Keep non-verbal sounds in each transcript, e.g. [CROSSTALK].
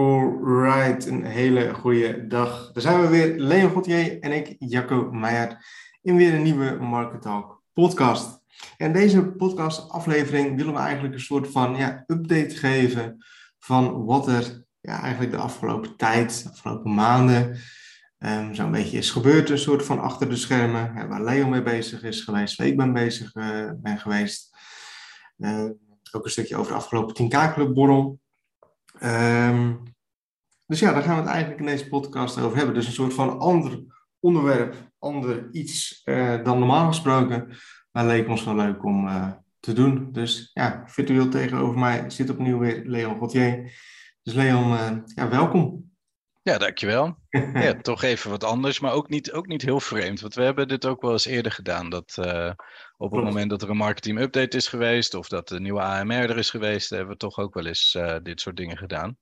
Alright, een hele goede dag. Daar zijn we weer, Leon Gauthier en ik, Jacco Meijer, in weer een nieuwe Market Talk podcast. En deze podcast aflevering willen we eigenlijk een soort van ja, update geven van wat er ja, eigenlijk de afgelopen tijd, de afgelopen maanden, um, zo'n beetje is gebeurd. Een soort van achter de schermen, waar Leon mee bezig is geweest, waar ik ben bezig uh, ben geweest. Uh, ook een stukje over de afgelopen 10K-club borrel. Um, dus ja, daar gaan we het eigenlijk in deze podcast over hebben. Dus een soort van ander onderwerp, ander iets uh, dan normaal gesproken. Maar leek ons wel leuk om uh, te doen. Dus ja, virtueel tegenover mij zit opnieuw weer Leon Gauthier. Dus Leon, uh, ja, welkom. Ja, dankjewel. ja, [LAUGHS] toch even wat anders, maar ook niet, ook niet heel vreemd. Want we hebben dit ook wel eens eerder gedaan. Dat uh, op het moment dat er een marketing update is geweest, of dat de nieuwe AMR er is geweest, hebben we toch ook wel eens uh, dit soort dingen gedaan.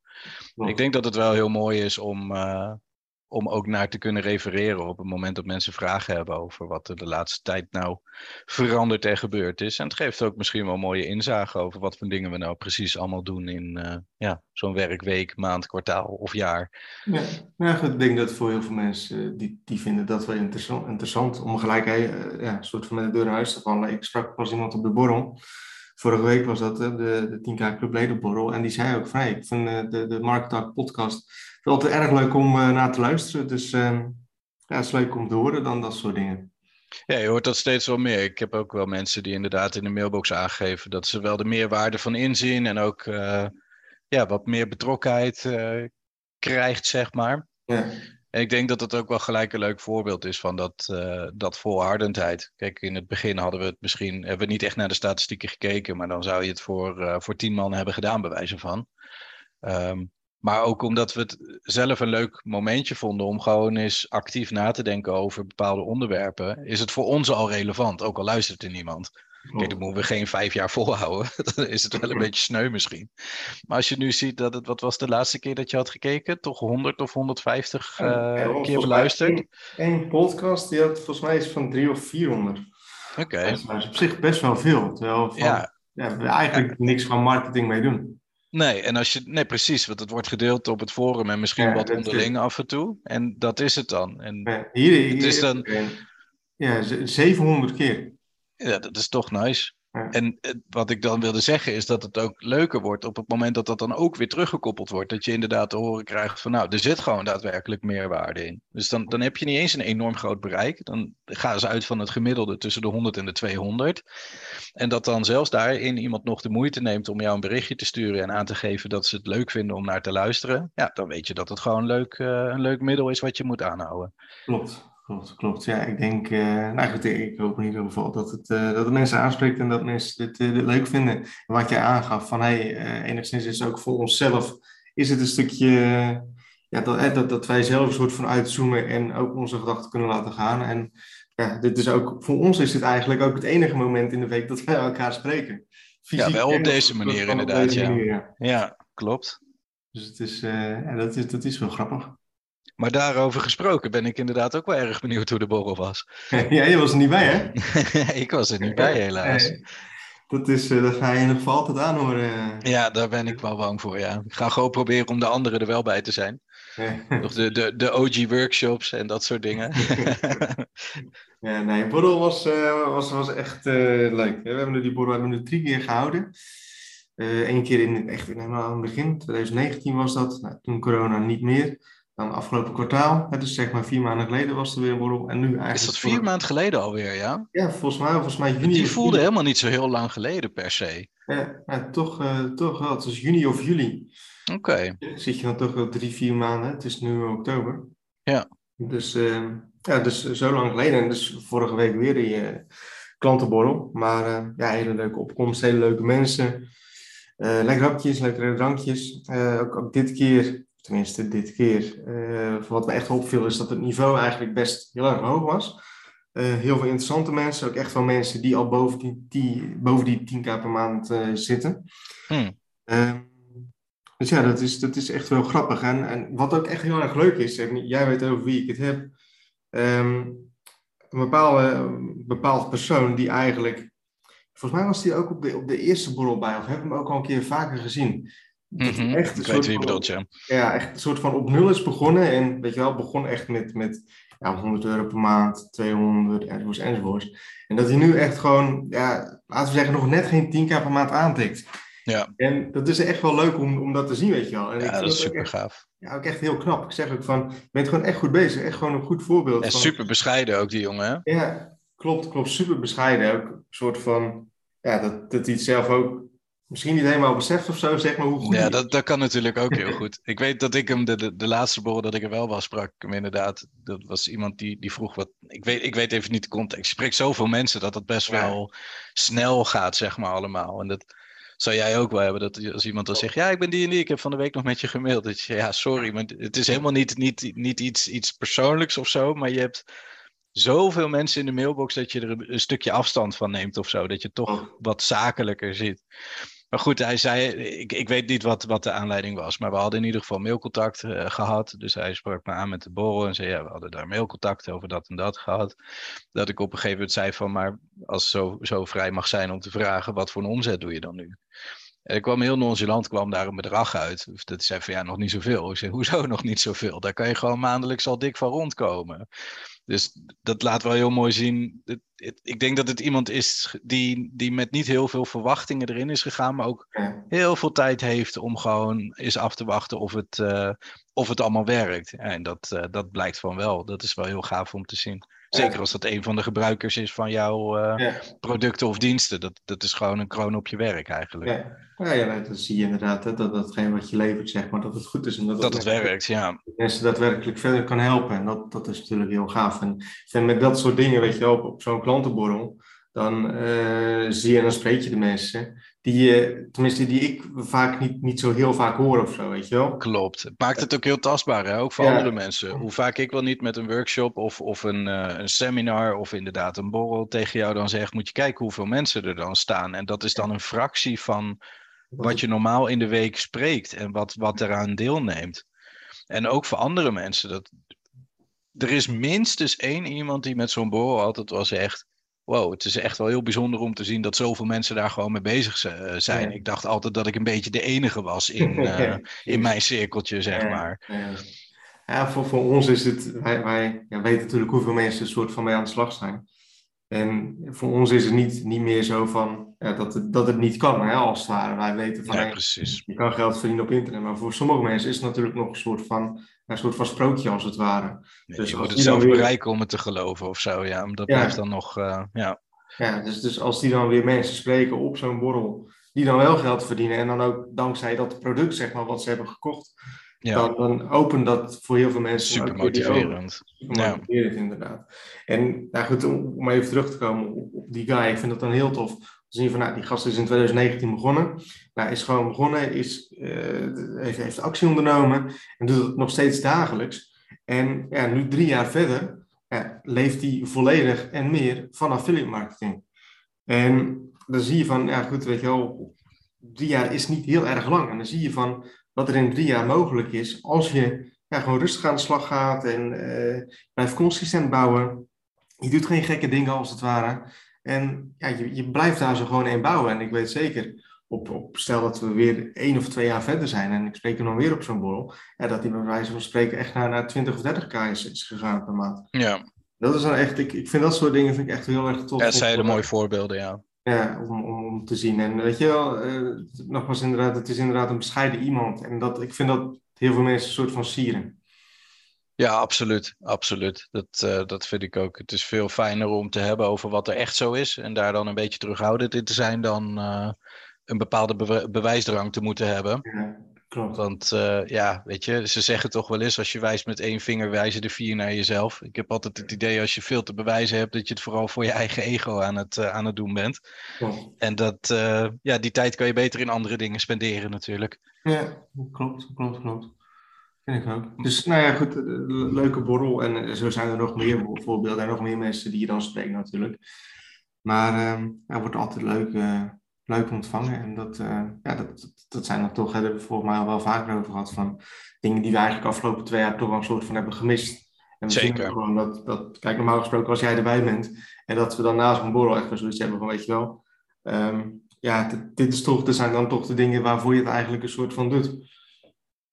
Ik denk dat het wel heel mooi is om, uh, om ook naar te kunnen refereren op het moment dat mensen vragen hebben over wat er de laatste tijd nou veranderd en gebeurd is. En het geeft ook misschien wel mooie inzage over wat voor dingen we nou precies allemaal doen in uh, ja, zo'n werkweek, maand, kwartaal of jaar. Ja, ja ik denk dat voor heel veel mensen die, die vinden dat wel interessant, interessant om gelijk uh, ja, een soort van met de deur naar huis te vallen. Ik sprak pas iemand op de borrel. Vorige week was dat de, de 10K Club Ledenborrel. En die zei ook vrij. Ik vind de, de Market podcast wel altijd erg leuk om uh, naar te luisteren. Dus uh, ja, het is leuk om te horen dan dat soort dingen. Ja, je hoort dat steeds wel meer. Ik heb ook wel mensen die inderdaad in de mailbox aangeven dat ze wel de meerwaarde van inzien en ook uh, ja, wat meer betrokkenheid krijgt, zeg maar. Ja. En ik denk dat het ook wel gelijk een leuk voorbeeld is van dat, uh, dat volhardendheid. Kijk, in het begin hadden we het misschien, hebben we niet echt naar de statistieken gekeken, maar dan zou je het voor, uh, voor tien man hebben gedaan, bij wijze van. Um, maar ook omdat we het zelf een leuk momentje vonden om gewoon eens actief na te denken over bepaalde onderwerpen, is het voor ons al relevant, ook al luistert er niemand. Kijk, dan moeten we geen vijf jaar volhouden. [LAUGHS] dan is het wel een beetje sneu misschien. Maar als je nu ziet dat het, wat was de laatste keer dat je had gekeken? Toch 100 of 150 uh, ja, keer beluisterd? Eén podcast, die had volgens mij is van 3 of 400. Oké. Okay. Dat is op zich best wel veel. Terwijl van, ja. Ja, we eigenlijk ja. niks van marketing mee doen. Nee, en als je, nee, precies, want het wordt gedeeld op het forum en misschien ja, wat onderling is... af en toe. En dat is het dan. En hier, hier het is dan. Ja, 700 keer. Ja, dat is toch nice. Ja. En wat ik dan wilde zeggen is dat het ook leuker wordt op het moment dat dat dan ook weer teruggekoppeld wordt. Dat je inderdaad te horen krijgt van nou, er zit gewoon daadwerkelijk meerwaarde in. Dus dan, dan heb je niet eens een enorm groot bereik. Dan gaan ze uit van het gemiddelde tussen de 100 en de 200. En dat dan zelfs daarin iemand nog de moeite neemt om jou een berichtje te sturen en aan te geven dat ze het leuk vinden om naar te luisteren. Ja, dan weet je dat het gewoon leuk, uh, een leuk middel is wat je moet aanhouden. Klopt. Klopt, klopt. Ja, ik denk, uh, nou goed, ik hoop in ieder geval dat het, uh, dat het mensen aanspreekt en dat mensen dit, uh, dit leuk vinden. En wat jij aangaf, van hey, enigszins is ook voor onszelf, is het een stukje, ja, dat, dat, dat wij zelf een soort van uitzoomen en ook onze gedachten kunnen laten gaan. En ja, dit is ook, voor ons is dit eigenlijk ook het enige moment in de week dat wij elkaar spreken. Fysiek ja, wel op deze manier inderdaad, deze ja. Manier, ja. ja. klopt. Dus het is, ja, dat, is, dat is wel grappig. Maar daarover gesproken ben ik inderdaad ook wel erg benieuwd hoe de borrel was. [LAUGHS] Ja, je was er niet bij, hè? [LAUGHS] ik was er niet bij, helaas. Dat, is, dat ga je in ieder geval altijd aanhoren. Ja, daar ben ik wel bang voor, ja. Ik ga gewoon proberen om de anderen er wel bij te zijn. Nog de, de, de OG-workshops en dat soort dingen. [LAUGHS] ja, nee, borrel was, uh, was, was echt uh, leuk. We hebben die borrel hebben we nu drie keer gehouden. Eén uh, keer in, echt helemaal aan het begin, 2019 was dat. Nou, toen corona niet meer. Dan afgelopen kwartaal, dus zeg maar vier maanden geleden was er weer een borrel. En nu eigenlijk Is dat vier voor... maanden geleden alweer, ja? Ja, volgens mij, volgens mij juni. Die voelde juli. helemaal niet zo heel lang geleden per se. Ja, ja toch, uh, toch wel. Het is juni of juli. Oké. Okay. Zit je dan toch wel drie, vier maanden. Het is nu oktober. Ja. Dus, uh, ja, dus zo lang geleden. En dus vorige week weer die uh, klantenborrel. Maar ja, hele leuke opkomst, hele leuke mensen. lekker hapjes, lekkere drankjes. Ook, ook dit keer tenminste dit keer, uh, wat me echt opviel, is dat het niveau eigenlijk best heel erg hoog was. Uh, heel veel interessante mensen, ook echt wel mensen die al boven die, die boven die 10k per maand uh, zitten. Hmm. dus ja, dat is, dat is echt wel grappig. En, en wat ook echt heel erg leuk is, en jij weet over wie ik het heb, um, een bepaalde, bepaald persoon die eigenlijk, volgens mij was die ook op de, op de eerste borrel bij, of heb hem ook al een keer vaker gezien mm echt een soort van, bedoelt, ja. ja. echt een soort van op nul is begonnen. En weet je wel, begon echt met, met ja, 100 euro per maand, 200, enzovoorts, enzovoorts. En dat hij nu echt gewoon, ja, laten we zeggen, nog net geen 10k per maand aantikt. Ja. En dat is echt wel leuk om, om dat te zien, weet je wel. En ja, dat is super gaaf. Ja, ook echt heel knap. Ik zeg ook van, je bent gewoon echt goed bezig. Echt gewoon een goed voorbeeld. En van, super bescheiden ook, die jongen, hè? Ja, klopt, klopt. Super bescheiden. Ook een soort van, ja, dat, dat hij het zelf ook misschien niet helemaal beseft of zo, zeg maar, hoe goed Ja, dat, dat kan natuurlijk ook heel goed. [LAUGHS] Ik weet dat ik hem, de, de, de laatste borrel dat ik er wel was, sprak hem inderdaad. Dat was iemand die, die vroeg wat, ik weet, ik weet even niet de context. Ik spreek zoveel mensen dat het best wel snel gaat, zeg maar, allemaal. En dat zou jij ook wel hebben, dat als iemand dan zegt, ja, ik ben die en die, ik heb van de week nog met je gemaild. Dat je, ja, sorry, maar het is helemaal niet, niet, niet iets, iets persoonlijks of zo, maar je hebt zoveel mensen in de mailbox dat je er een, een stukje afstand van neemt of zo. Dat je toch wat zakelijker zit. Maar goed, hij zei, ik, ik weet niet wat, wat de aanleiding was, maar we hadden in ieder geval mailcontact uh, gehad. Dus hij sprak me aan met de borrel en zei, ja, we hadden daar mailcontact over dat en dat gehad. Dat ik op een gegeven moment zei van, maar als zo, zo vrij mag zijn om te vragen, wat voor een omzet doe je dan nu? En ik kwam heel nonchalant, kwam daar een bedrag uit. Dat zei van, ja, nog niet zoveel. Ik zei, hoezo nog niet zoveel? Daar kan je gewoon maandelijks al dik van rondkomen. Dus dat laat wel heel mooi zien. Ik denk dat het iemand is die, die met niet heel veel verwachtingen erin is gegaan, maar ook heel veel tijd heeft om gewoon eens af te wachten of het, uh, of het allemaal werkt. En dat, uh, dat blijkt van wel. Dat is wel heel gaaf om te zien. Zeker als dat een van de gebruikers is van jouw uh, producten of diensten. Dat, dat is gewoon een kroon op je werk eigenlijk. Ja, ja, ja dat zie je inderdaad. Hè, dat datgene wat je levert, zeg maar, dat het goed is. En dat, dat het, het werkt, ja. Mensen daadwerkelijk verder kan helpen. En dat, dat is natuurlijk heel gaaf. En, en met dat soort dingen, weet je wel, op, op zo'n klantenborrel, dan uh, zie je en dan spreek je de mensen die, je, tenminste die ik vaak niet, niet zo heel vaak hoor of zo, weet je wel. Klopt. Het maakt het ook heel tastbaar, hè? ook voor andere mensen. Hoe vaak ik wel niet met een workshop of, of een, uh, een seminar of inderdaad een borrel tegen jou dan zeg, moet je kijken hoeveel mensen er dan staan. En dat is dan een fractie van wat je normaal in de week spreekt en wat, wat eraan deelneemt. En ook voor andere mensen. Dat, er is minstens één iemand die met zo'n borrel altijd wel zegt wow, het is echt wel heel bijzonder om te zien dat zoveel mensen daar gewoon mee bezig eh, zijn. Ik dacht altijd dat ik een beetje de enige was in, [LAUGHS] uh, in mijn cirkeltje, zeg maar. Ja, voor, voor ons is het, wij, wij ja, weten natuurlijk hoeveel mensen een soort van mee aan de slag zijn. En voor ons is het niet, niet meer zo van ja, dat, het, dat het niet kan, hè, als het ware. Wij weten van ja, precies. je kan geld verdienen op internet. Maar voor sommige mensen is het natuurlijk nog een soort van een soort van sprookje als het ware. dus je moet het zelf weer... bereiken om het te geloven of zo, ja. Dat blijft dan nog, uh, ja. Ja, dus, dus als die dan weer mensen spreken op zo'n borrel, die dan wel geld verdienen en dan ook dankzij dat product, zeg maar, wat ze hebben gekocht, ja. dan, dan opent dat voor heel veel mensen. Super motiverend. Super motiverend, ja. inderdaad. En nou goed, om, even terug te komen op, op die guy, ik vind dat dan heel tof zien van, nou, die gast is in 2019 begonnen. Nou, is gewoon begonnen, is, uh, heeft, heeft actie ondernomen en doet het nog steeds dagelijks. En ja, nu drie jaar verder ja, leeft hij volledig en meer van affiliate marketing. En dan zie je van, ja goed, weet je wel, drie jaar is niet heel erg lang. En dan zie je van wat er in drie jaar mogelijk is als je ja, gewoon rustig aan de slag gaat en uh, blijft consistent bouwen. Je doet geen gekke dingen als het ware. En ja, je, je blijft daar zo gewoon in bouwen. En ik weet zeker, op, op, stel dat we weer één of twee jaar verder zijn en ik spreek hem dan weer op zo'n borrel, ja, dat hij bij wijze van spreken echt naar, naar 20 of 30 k is, gegaan per maand. Ja. Dat is dan echt, ik, ik vind dat soort dingen vind ik echt heel erg tof. Ja, zijn mooie voorbeelden, ja. Ja, om, om, om te zien. En weet je wel, uh, nogmaals inderdaad, het is inderdaad een bescheiden iemand. En dat, ik vind dat heel veel mensen een soort van sieren. Ja, absoluut. absoluut. Dat, uh, dat vind ik ook. Het is veel fijner om te hebben over wat er echt zo is. En daar dan een beetje terughoudend in te zijn dan uh, een bepaalde be bewijsdrang te moeten hebben. Ja, klopt. Want uh, ja, weet je, ze zeggen toch wel eens: als je wijst met één vinger, wijzen de vier naar jezelf. Ik heb altijd het idee als je veel te bewijzen hebt, dat je het vooral voor je eigen ego aan het, aan het doen bent. Klopt. En dat, ja, die tijd kan je beter in andere dingen spenderen, natuurlijk. Ja, klopt, klopt, klopt. Vind ik ook. Dus nou ja, goed, leuke borrel. En eh, zo zijn er nog meer voorbeelden en nog meer mensen die je dan spreken natuurlijk. Maar uh, ja, wordt altijd leuk, leuk ontvangen. En dat, uh, ja, dat, dat zijn dan toch, hè, hebben we volgens mij al wel vaker over gehad, van dingen die we eigenlijk afgelopen twee jaar toch wel een soort van hebben gemist. En we Zeker. zien gewoon dat, dat, kijk, normaal gesproken als jij erbij bent en dat we dan na zo'n borrel echt zoiets hebben van, weet je wel, um, ja, dit is toch, er zijn dan toch de dingen waarvoor je het eigenlijk een soort van doet.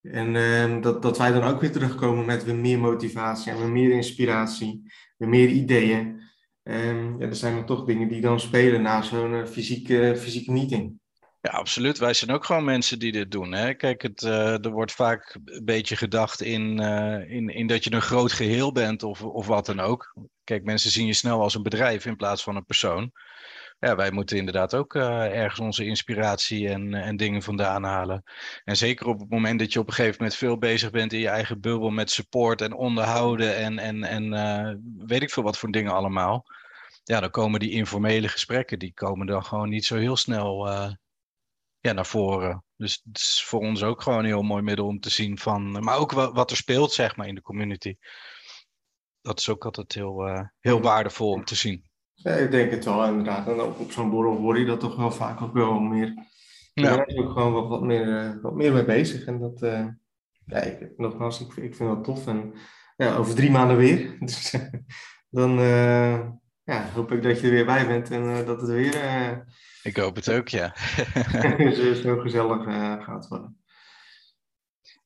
En ehm, dat, dat wij dan ook weer terugkomen met weer meer motivatie en weer meer inspiratie, weer meer ideeën. Um, ja, er zijn dan toch dingen die dan spelen na zo'n fysieke, fysieke meeting. Ja, absoluut. Wij zijn ook gewoon mensen die dit doen. Hè? Kijk, het, uh, er wordt vaak een beetje gedacht in, uh, in, in dat je een groot geheel bent of, of wat dan ook. Kijk, mensen zien je snel als een bedrijf in plaats van een persoon. Ja, wij moeten inderdaad ook uh, ergens onze inspiratie en, en dingen vandaan halen. En zeker op het moment dat je op een gegeven moment veel bezig bent in je eigen bubbel met support en onderhouden en, en, en weet ik veel wat voor dingen allemaal. Ja, dan komen die informele gesprekken, die komen dan gewoon niet zo heel snel ja, naar voren. Dus het is voor ons ook gewoon een heel mooi middel om te zien van, maar ook wat er speelt, zeg maar, in de community. Dat is ook altijd heel, heel waardevol om te zien. Ja, ik denk het wel, inderdaad. En op, op zo'n borrel word je dat toch wel vaak ook wel meer. Ja. Daar ben ook gewoon wat, wat, meer, uh, wat meer mee bezig. En dat, uh, ja, ik, nogmaals, ik, ik vind dat tof. En ja, over drie maanden weer. [LAUGHS] Dus dan ja, hoop ik dat je er weer bij bent en dat het weer ik hoop het ook, ja. [LAUGHS] zo gezellig gaat worden.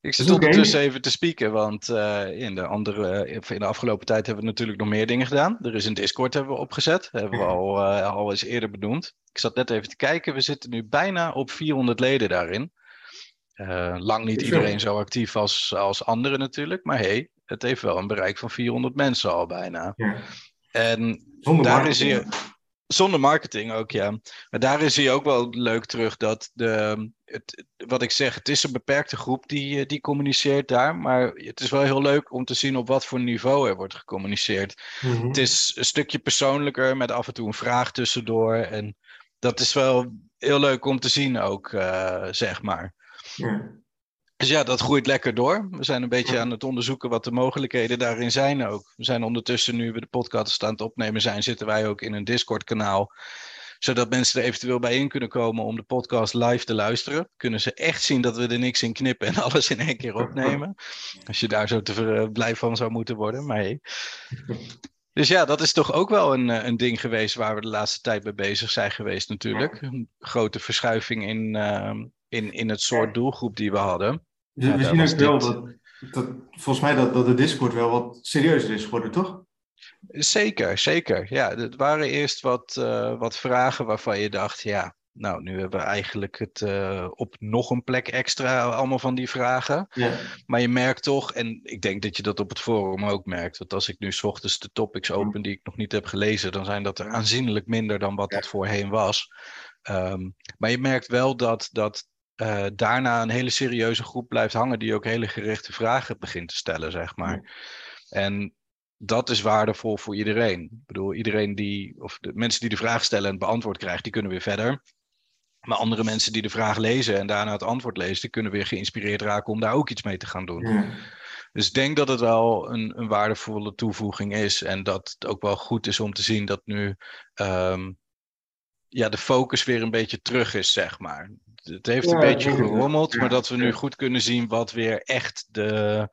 Ik zit ondertussen even te spieken, want uh, in, de andere, eh, in de afgelopen tijd hebben we natuurlijk nog meer dingen gedaan. Er is een Discord hebben we opgezet, hebben we al, uh, al eens eerder benoemd. Ik zat net even te kijken, we zitten nu bijna op 400 leden daarin. lang niet iedereen zo actief als, als anderen natuurlijk, maar hey, het heeft wel een bereik van 400 mensen al bijna. Ja. En Zonder daar is hier zonder marketing ook, ja. Maar daar zie je ook wel leuk terug dat de, het, wat ik zeg, het is een beperkte groep die, eh, die communiceert daar. Maar het is wel heel leuk om te zien op wat voor niveau er wordt gecommuniceerd. Mhm. Het is een stukje persoonlijker met af en toe een vraag tussendoor. En dat is wel heel leuk om te zien ook, uh, zeg maar. Ja. Dus ja, dat groeit lekker door. We zijn een beetje aan het onderzoeken wat de mogelijkheden daarin zijn ook. We zijn ondertussen, nu we de podcast aan het opnemen zijn, zitten wij ook in een Discord-kanaal. Zodat mensen er eventueel bij in kunnen komen om de podcast live te luisteren. Kunnen ze echt zien dat we er niks in knippen en alles in één keer opnemen. Als je daar zo te blij van zou moeten worden. Maar hey. Dus ja, dat is toch ook wel een, een ding geweest waar we de laatste tijd mee bezig zijn geweest natuurlijk. Een grote verschuiving in, uh, in, in het soort doelgroep die we hadden. Dus we zien ook wel dat, dat, volgens mij dat, dat de Discord wel wat serieuzer is geworden, toch? Zeker, zeker. Ja, het waren eerst wat, uh, wat vragen waarvan je dacht, ja, nou, nu hebben we eigenlijk het uh, op nog een plek extra, allemaal van die vragen. Ja. Maar je merkt toch, en ik denk dat je dat op het forum ook merkt, dat als ik nu s ochtends de topics open die ik nog niet heb gelezen, dan zijn dat er aanzienlijk minder dan wat ja. het voorheen was. Um, maar je merkt wel dat, dat uh, daarna een hele serieuze groep blijft hangen die ook hele gerichte vragen begint te stellen, zeg maar. En dat is waardevol voor iedereen. Ik bedoel, iedereen die, of de mensen die de vraag stellen en het beantwoord krijgen, die kunnen weer verder. Maar andere mensen die de vraag lezen en daarna het antwoord lezen, die kunnen weer geïnspireerd raken om daar ook iets mee te gaan doen. Ja. Dus ik denk dat het wel een, een, waardevolle toevoeging is. En dat het ook wel goed is om te zien dat nu um, ja, de focus weer een beetje terug is, zeg maar het heeft een beetje gerommeld, maar dat we nu goed kunnen zien wat weer echt de,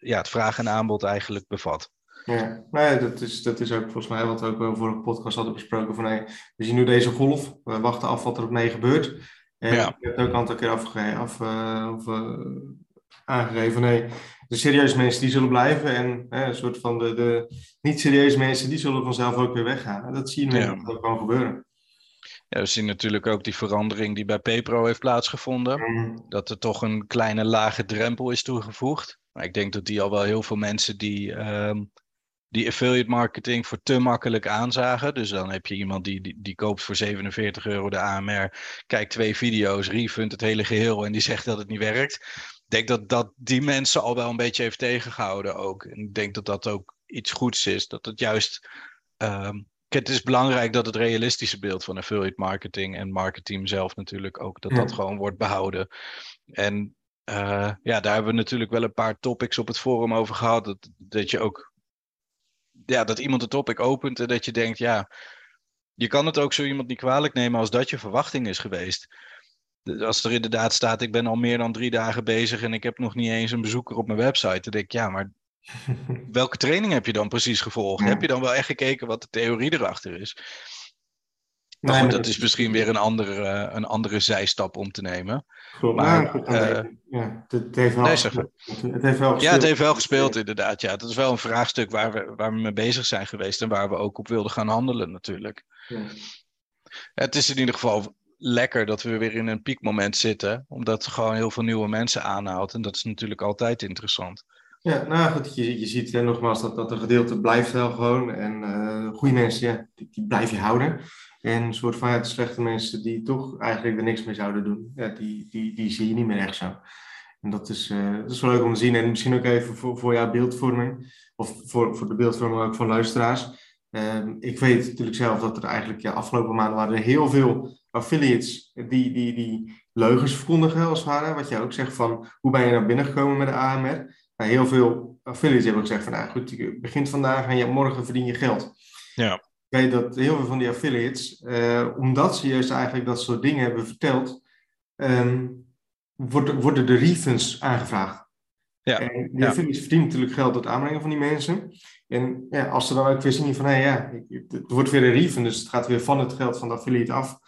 ja, het vraag en aanbod eigenlijk bevat. Ja, nee, dat, is, dat is ook volgens mij wat we ook voor vorige podcast hadden besproken. Van, hey, we zien nu deze golf, we wachten af wat er op mee gebeurt. En ja. ik heb het ook een aantal keer afgegeven, af, uh, of, uh, aangegeven. Nee, de serieuze mensen die zullen blijven en uh, een soort van de, de niet serieuze mensen die zullen vanzelf ook weer weggaan. En dat zie je nu ja. ook gewoon gebeuren. Ja, we zien natuurlijk ook die verandering die bij PayPro heeft plaatsgevonden. Mm. Dat er toch een kleine lage drempel is toegevoegd. Maar ik denk dat die al wel heel veel mensen die, um, die affiliate marketing voor te makkelijk aanzagen. Dus dan heb je iemand die, die, die, koopt voor 47 euro de AMR, kijkt twee video's, refund het hele geheel en die zegt dat het niet werkt. Ik denk dat dat die mensen al wel een beetje heeft tegengehouden ook. En ik denk dat dat ook iets goeds is. Dat het juist um, het is belangrijk dat het realistische beeld van affiliate marketing en marketing zelf natuurlijk ook, dat dat gewoon wordt behouden. En uh, ja, daar hebben we natuurlijk wel een paar topics op het forum over gehad. Dat, dat je ook, ja, dat iemand een topic opent en dat je denkt, ja, je kan het ook zo iemand niet kwalijk nemen als dat je verwachting is geweest. Als er inderdaad staat, ik ben al meer dan drie dagen bezig en ik heb nog niet eens een bezoeker op mijn website. Dan denk ik, ja, maar welke training heb je dan precies gevolgd? Heb je dan wel echt gekeken wat de theorie erachter is? Maar goed, dat is misschien weer een andere, een andere zijstap om te nemen. Klopt, maar, uh, ja, het heeft wel, nee, gespeeld. Het heeft wel gespeeld. Ja, het heeft wel gespeeld inderdaad. Ja, dat is wel een vraagstuk waar we, waar we mee bezig zijn geweest en waar we ook op wilden gaan handelen natuurlijk. Ja. Het is in ieder geval lekker dat we weer in een piekmoment zitten, omdat het gewoon heel veel nieuwe mensen aanhaalt. En dat is natuurlijk altijd interessant. Ja, nou goed, je, je ziet hè, nogmaals dat, dat een gedeelte blijft wel gewoon. En uh, goede mensen, ja, die, die, blijf je houden. En een soort van ja, de slechte mensen die toch eigenlijk er niks mee zouden doen, ja, die, die, die zie je niet meer echt zo. En dat is, uh, dat is wel leuk om te zien. En misschien ook even voor, voor jouw beeldvorming, of voor, voor de beeldvorming ook van luisteraars. Uh, ik weet natuurlijk zelf dat er eigenlijk ja, afgelopen maanden waren er heel veel affiliates die, die, die leugens verkondigen, als het ware. Wat jij ook zegt van, hoe ben je naar binnen gekomen met de AMR? Heel veel affiliates hebben ook gezegd van, nou goed, je begint vandaag en je, morgen verdien je geld. Ja. Ik weet dat heel veel van die affiliates, uh, omdat ze juist eigenlijk dat soort dingen hebben verteld, um, worden, worden de refunds aangevraagd. Ja. En die affiliates verdienen natuurlijk geld door het aanbrengen van die mensen. En ja, als ze dan ook weer zien van, hé hey, ja, het wordt weer een refund, dus het gaat weer van het geld van de affiliate af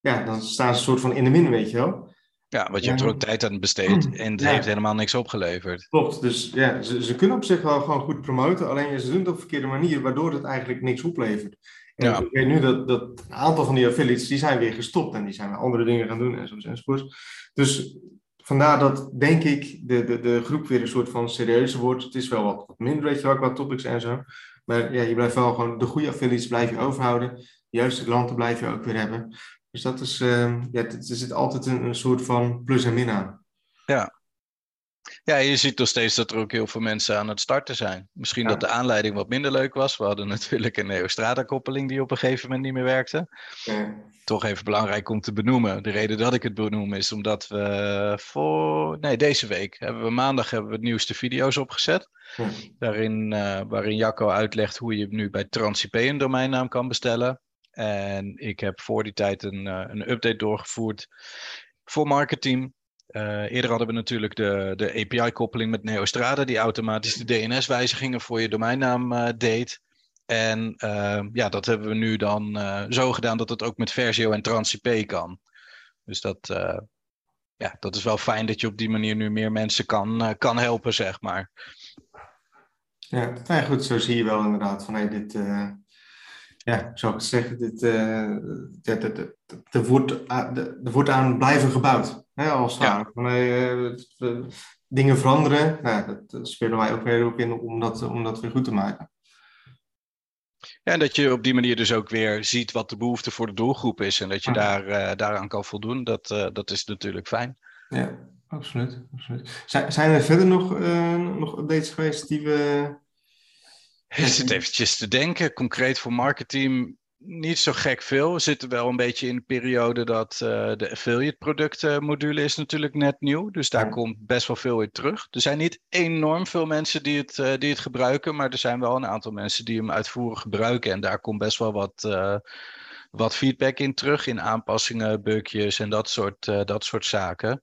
ja, dan staan ze een soort van in de min, weet je wel. Ja, want je hebt er ook tijd aan besteed [CLEARS THROAT] en het heeft helemaal niks opgeleverd. Klopt, dus ja, ze, ze kunnen op zich wel gewoon goed promoten, alleen ze doen het op een verkeerde manier, waardoor het eigenlijk niks oplevert. En ja. ik weet nu dat, dat een aantal van die affiliates, die zijn weer gestopt en die zijn weer andere dingen gaan doen en zo enzovoort. Dus vandaar dat, denk ik, de, de, de groep weer een soort van serieuzer wordt. Het is wel wat, wat minder, weet je wel, qua topics en zo. Maar ja, je blijft wel gewoon de goede affiliates blijf je overhouden. De juiste klanten blijf je ook weer hebben. Dus dat is, uh, ja, er zit altijd een, een soort van plus en min aan. Ja. Ja, je ziet nog steeds dat er ook heel veel mensen aan het starten zijn. Misschien dat de aanleiding wat minder leuk was. We hadden [LAUGHS] natuurlijk een Neostrada-koppeling die op een gegeven moment niet meer werkte. Ja. Toch even belangrijk om te benoemen. De reden dat ik het benoem is omdat we voor... Nee, deze week hebben we maandag hebben we het nieuwste video's opgezet. Ja. Daarin, uh, waarin Jacco uitlegt hoe je nu bij TransIP een domeinnaam kan bestellen. En ik heb voor die tijd een, uh, een update doorgevoerd voor marketing. Uh, eerder hadden we natuurlijk de, de API-koppeling met Neostrada, die automatisch de DNS-wijzigingen voor je domeinnaam uh, deed. En ja, dat hebben we nu dan zo gedaan dat het ook met Versio en TransIP kan. Dus dat, ja, dat is wel fijn dat je op die manier nu meer mensen kan, kan helpen, zeg maar. Ja, nou goed, zo zie je wel inderdaad van dit, ja, zou ik zeggen, dit, er, wordt, er wordt aan blijven gebouwd. Hè, als ja. uh, dingen veranderen, nou, dat, spelen wij ook weer op in om dat, om dat weer goed te maken. Ja, en dat je op die manier dus ook weer ziet wat de behoefte voor de doelgroep is en dat je daar, uh, daaraan kan voldoen, dat, uh, dat is natuurlijk fijn. Ja, absoluut. absoluut. Zijn, zijn er verder nog, uh, nog updates geweest die we [LAUGHS] zit eventjes te denken, concreet voor marketing niet zo gek veel. We zitten wel een beetje in de periode dat uh, de affiliate producten module is natuurlijk net nieuw. Dus daar komt best wel veel in terug. Er zijn niet enorm veel mensen die het, uh, die het gebruiken, maar er zijn wel een aantal mensen die hem uitvoerig gebruiken. En daar komt best wel wat, uh, wat feedback in terug, in aanpassingen, bugjes en dat soort, dat soort zaken.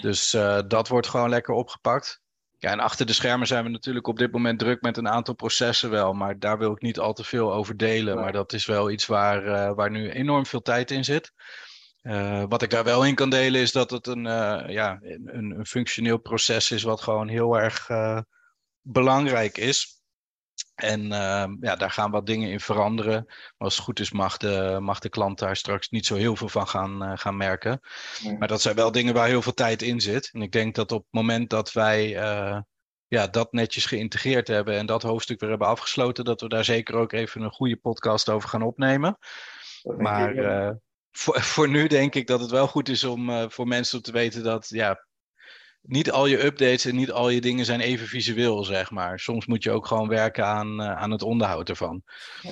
Dus dat wordt gewoon lekker opgepakt. Ja, en achter de schermen zijn we natuurlijk op dit moment druk met een aantal processen wel. Maar daar wil ik niet al te veel over delen. Maar dat is wel iets waar, uh, waar nu enorm veel tijd in zit. Uh, wat ik daar wel in kan delen is dat het een, uh, ja, een, een, functioneel proces is wat gewoon heel erg belangrijk is. En uh, ja, daar gaan wat dingen in veranderen. Maar als het goed is, mag de, mag de klant daar straks niet zo heel veel van gaan, uh, gaan merken. Maar dat zijn wel dingen waar heel veel tijd in zit. En ik denk dat op het moment dat wij uh, ja, dat netjes geïntegreerd hebben en dat hoofdstuk weer hebben afgesloten, dat we daar zeker ook even een goede podcast over gaan opnemen. Maar voor, [LAUGHS] voor nu denk ik dat het wel goed is om voor mensen om te weten dat ja, niet al je updates en niet al je dingen zijn even visueel, zeg maar. Soms moet je ook gewoon werken aan, uh, aan het onderhoud ervan.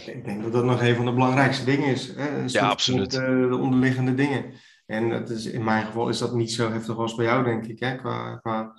Ik denk dat dat nog een van de belangrijkste dingen is. Hè? Ja, absoluut. De, eh, de, onderliggende dingen. En het is, in mijn geval is dat niet zo heftig als bij jou, denk ik, hè? Qua, qua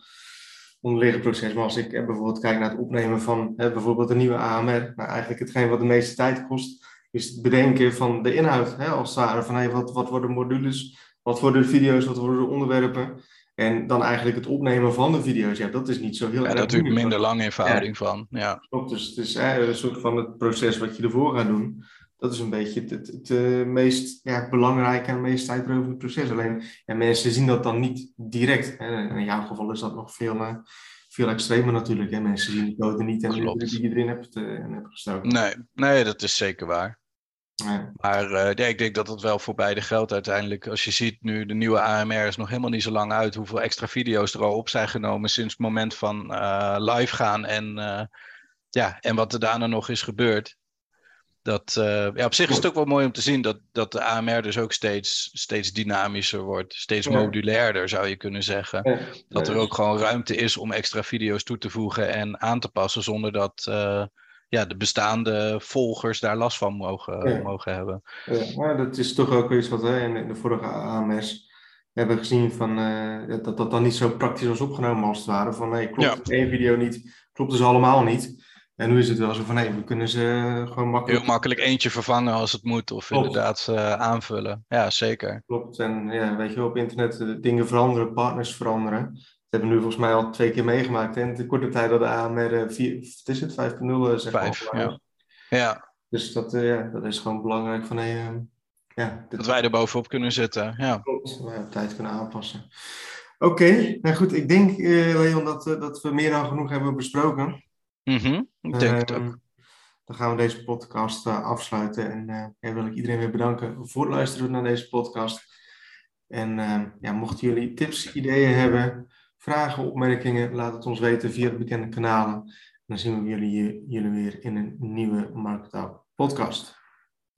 onderliggend proces. Maar als ik eh, bijvoorbeeld kijk naar het opnemen van hè, bijvoorbeeld een nieuwe AMR, nou, eigenlijk hetgeen wat de meeste tijd kost, is het bedenken van de inhoud. Hè? Als het ware van hey, wat, wat worden modules, wat worden de video's, wat worden de onderwerpen. En dan eigenlijk het opnemen van de video's, ja, dat is niet zo heel ja, erg. Dat duurt minder lang in verhouding ja. van. Ja. Klopt, dus het is een soort van het proces wat je ervoor gaat doen. dat is een beetje het, het, het uh, meest ja, belangrijke en meest tijdrovende proces. Alleen ja, mensen zien dat dan niet direct. Hè. In jouw geval is dat nog veel, uh, veel extremer natuurlijk. Hè. Mensen zien de code niet en die je erin hebt, uh, hebt gestoken. Nee, nee, dat is zeker waar. Ja. Maar ja, ik denk dat het wel voor beide geldt uiteindelijk. Als je ziet nu, de nieuwe AMR is nog helemaal niet zo lang uit. Hoeveel extra video's er al op zijn genomen sinds het moment van live gaan. En, ja, en wat er daarna nog is gebeurd dat, ja, op zich is het ook wel mooi om te zien dat, dat de AMR dus ook steeds, steeds dynamischer wordt. Steeds modulairder zou je kunnen zeggen. Dat er ook gewoon ruimte is om extra video's toe te voegen en aan te passen zonder dat ja, de bestaande volgers daar last van mogen, mogen hebben. Ja, maar dat is toch ook iets wat we in de vorige AMS hebben gezien van, uh, dat dat dan niet zo praktisch was opgenomen als het ware. Van nee, klopt één video niet, klopt dus allemaal niet. En nu is het wel zo van, nee, we kunnen ze gewoon makkelijk... Heel makkelijk eentje vervangen als het moet, of inderdaad uh, aanvullen. Ja, zeker. Klopt, en ja, weet je, op internet uh, dingen veranderen, partners veranderen. Dat hebben we nu volgens mij al twee keer meegemaakt. En de korte tijd dat de AMR, uh, 4, wat is het, 5.0 uh, zeg Vijf, ja. ja. Dus dat, uh, ja, dat is gewoon belangrijk van, hey, ehm, ja, dit... Dat wij er bovenop kunnen zitten, ja. Klopt, we tijd kunnen aanpassen. Oké, okay, nou goed, ik denk, Leon, dat, dat we meer dan genoeg hebben besproken. Mm Ik denk het ook. Ehm, dan gaan we deze podcast uh, afsluiten. En uh, ja, wil ik iedereen weer bedanken voor het luisteren naar deze podcast. En uh, ja, mochten jullie tips, ideeën hebben, vragen, opmerkingen, laat het ons weten via de bekende kanalen. En dan zien we jullie, jullie weer in een nieuwe Marktaal podcast.